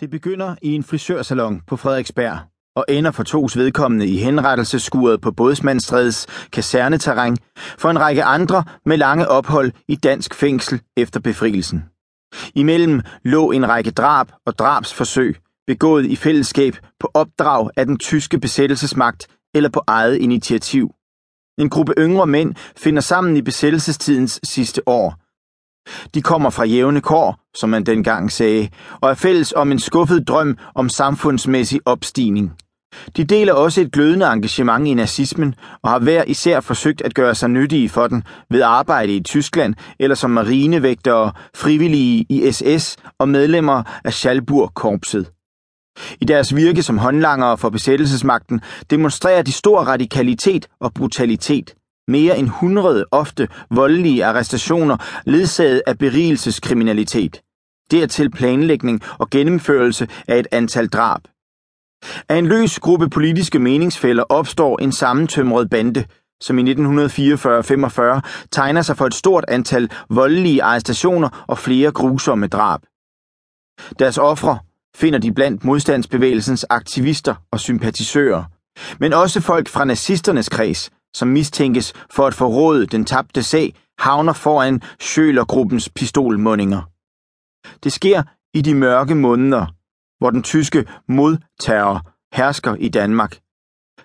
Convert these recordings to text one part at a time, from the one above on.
Det begynder i en frisørsalon på Frederiksberg og ender for tos vedkommende i henrettelseskuret på Bådsmandstrædes kaserneterræn for en række andre med lange ophold i dansk fængsel efter befrielsen. Imellem lå en række drab og drabsforsøg, begået i fællesskab på opdrag af den tyske besættelsesmagt eller på eget initiativ. En gruppe yngre mænd finder sammen i besættelsestidens sidste år – de kommer fra jævne kår, som man dengang sagde, og er fælles om en skuffet drøm om samfundsmæssig opstigning. De deler også et glødende engagement i nazismen og har hver især forsøgt at gøre sig nyttige for den ved arbejde i Tyskland eller som marinevægtere, frivillige i SS og medlemmer af Schalburg-korpset. I deres virke som håndlangere for besættelsesmagten demonstrerer de stor radikalitet og brutalitet – mere end 100 ofte voldelige arrestationer ledsaget af berigelseskriminalitet. Dertil planlægning og gennemførelse af et antal drab. Af en løs gruppe politiske meningsfælder opstår en sammentømret bande, som i 1944-45 tegner sig for et stort antal voldelige arrestationer og flere grusomme drab. Deres ofre finder de blandt modstandsbevægelsens aktivister og sympatisører, men også folk fra nazisternes kreds, som mistænkes for at forråde den tabte sag, havner foran Schølergruppens pistolmundinger. Det sker i de mørke måneder, hvor den tyske modterror hersker i Danmark.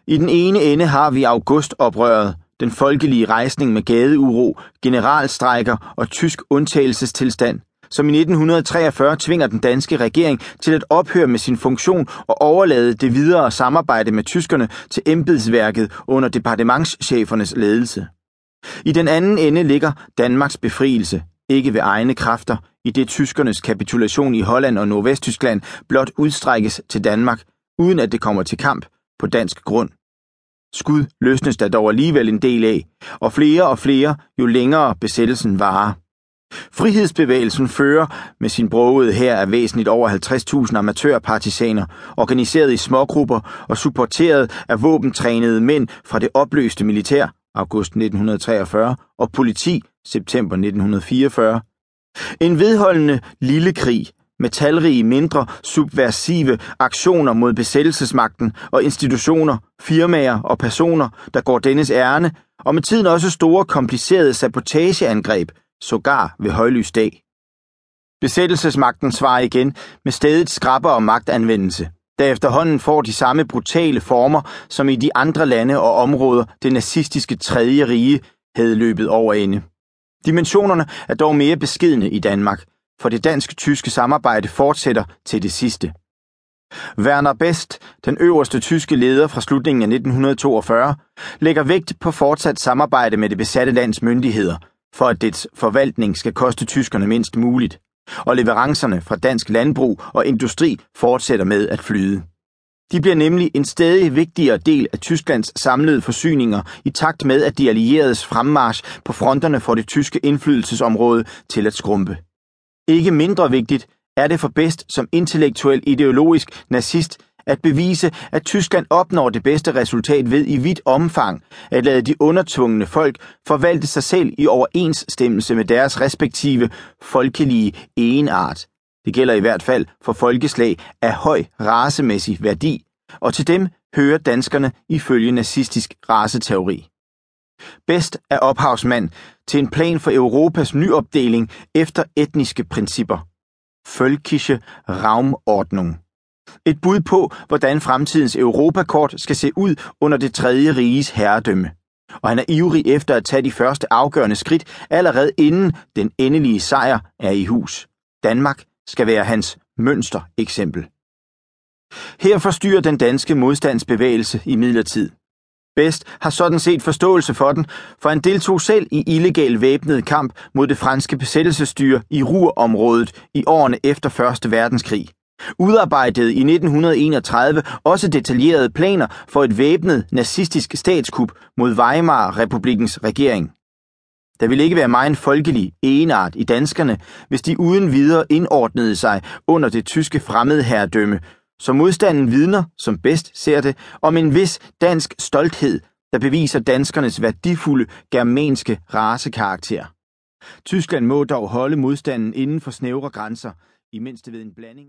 I den ene ende har vi augustoprøret, den folkelige rejsning med gadeuro, generalstrækker og tysk undtagelsestilstand – som i 1943 tvinger den danske regering til at ophøre med sin funktion og overlade det videre samarbejde med tyskerne til embedsværket under departementschefernes ledelse. I den anden ende ligger Danmarks befrielse, ikke ved egne kræfter, i det tyskernes kapitulation i Holland og Nordvesttyskland blot udstrækkes til Danmark, uden at det kommer til kamp på dansk grund. Skud løsnes der dog alligevel en del af, og flere og flere, jo længere besættelsen varer. Frihedsbevægelsen fører med sin brogede her af væsentligt over 50.000 amatørpartisaner, organiseret i smågrupper og supporteret af våbentrænede mænd fra det opløste militær, august 1943, og politi, september 1944. En vedholdende lille krig med talrige mindre subversive aktioner mod besættelsesmagten og institutioner, firmaer og personer, der går dennes ærne, og med tiden også store komplicerede sabotageangreb, sågar ved højlys dag. Besættelsesmagten svarer igen med stedet skrappere magtanvendelse, der efterhånden får de samme brutale former, som i de andre lande og områder det nazistiske tredje rige havde løbet over ende. Dimensionerne er dog mere beskedne i Danmark, for det dansk-tyske samarbejde fortsætter til det sidste. Werner Best, den øverste tyske leder fra slutningen af 1942, lægger vægt på fortsat samarbejde med det besatte lands myndigheder – for at dets forvaltning skal koste tyskerne mindst muligt, og leverancerne fra dansk landbrug og industri fortsætter med at flyde. De bliver nemlig en stadig vigtigere del af Tysklands samlede forsyninger i takt med, at de allieredes fremmarsch på fronterne for det tyske indflydelsesområde til at skrumpe. Ikke mindre vigtigt er det for bedst som intellektuel ideologisk nazist at bevise, at Tyskland opnår det bedste resultat ved i vidt omfang at lade de undertvungne folk forvalte sig selv i overensstemmelse med deres respektive folkelige enart. Det gælder i hvert fald for folkeslag af høj racemæssig værdi, og til dem hører danskerne ifølge nazistisk raceteori. Bedst er ophavsmand til en plan for Europas nyopdeling efter etniske principper. Völkische Raumordnung. Et bud på, hvordan fremtidens Europakort skal se ud under det tredje riges herredømme. Og han er ivrig efter at tage de første afgørende skridt, allerede inden den endelige sejr er i hus. Danmark skal være hans mønstereksempel. Her forstyrrer den danske modstandsbevægelse i midlertid. Best har sådan set forståelse for den, for han deltog selv i illegal væbnet kamp mod det franske besættelsesstyre i Ruhrområdet i årene efter 1. verdenskrig udarbejdede i 1931 også detaljerede planer for et væbnet nazistisk statskup mod Weimar-republikens regering. Der ville ikke være meget folkelig enart i danskerne, hvis de uden videre indordnede sig under det tyske fremmedherredømme, så modstanden vidner, som bedst ser det, om en vis dansk stolthed, der beviser danskernes værdifulde germanske racekarakter. Tyskland må dog holde modstanden inden for snævre grænser, imens det ved en blanding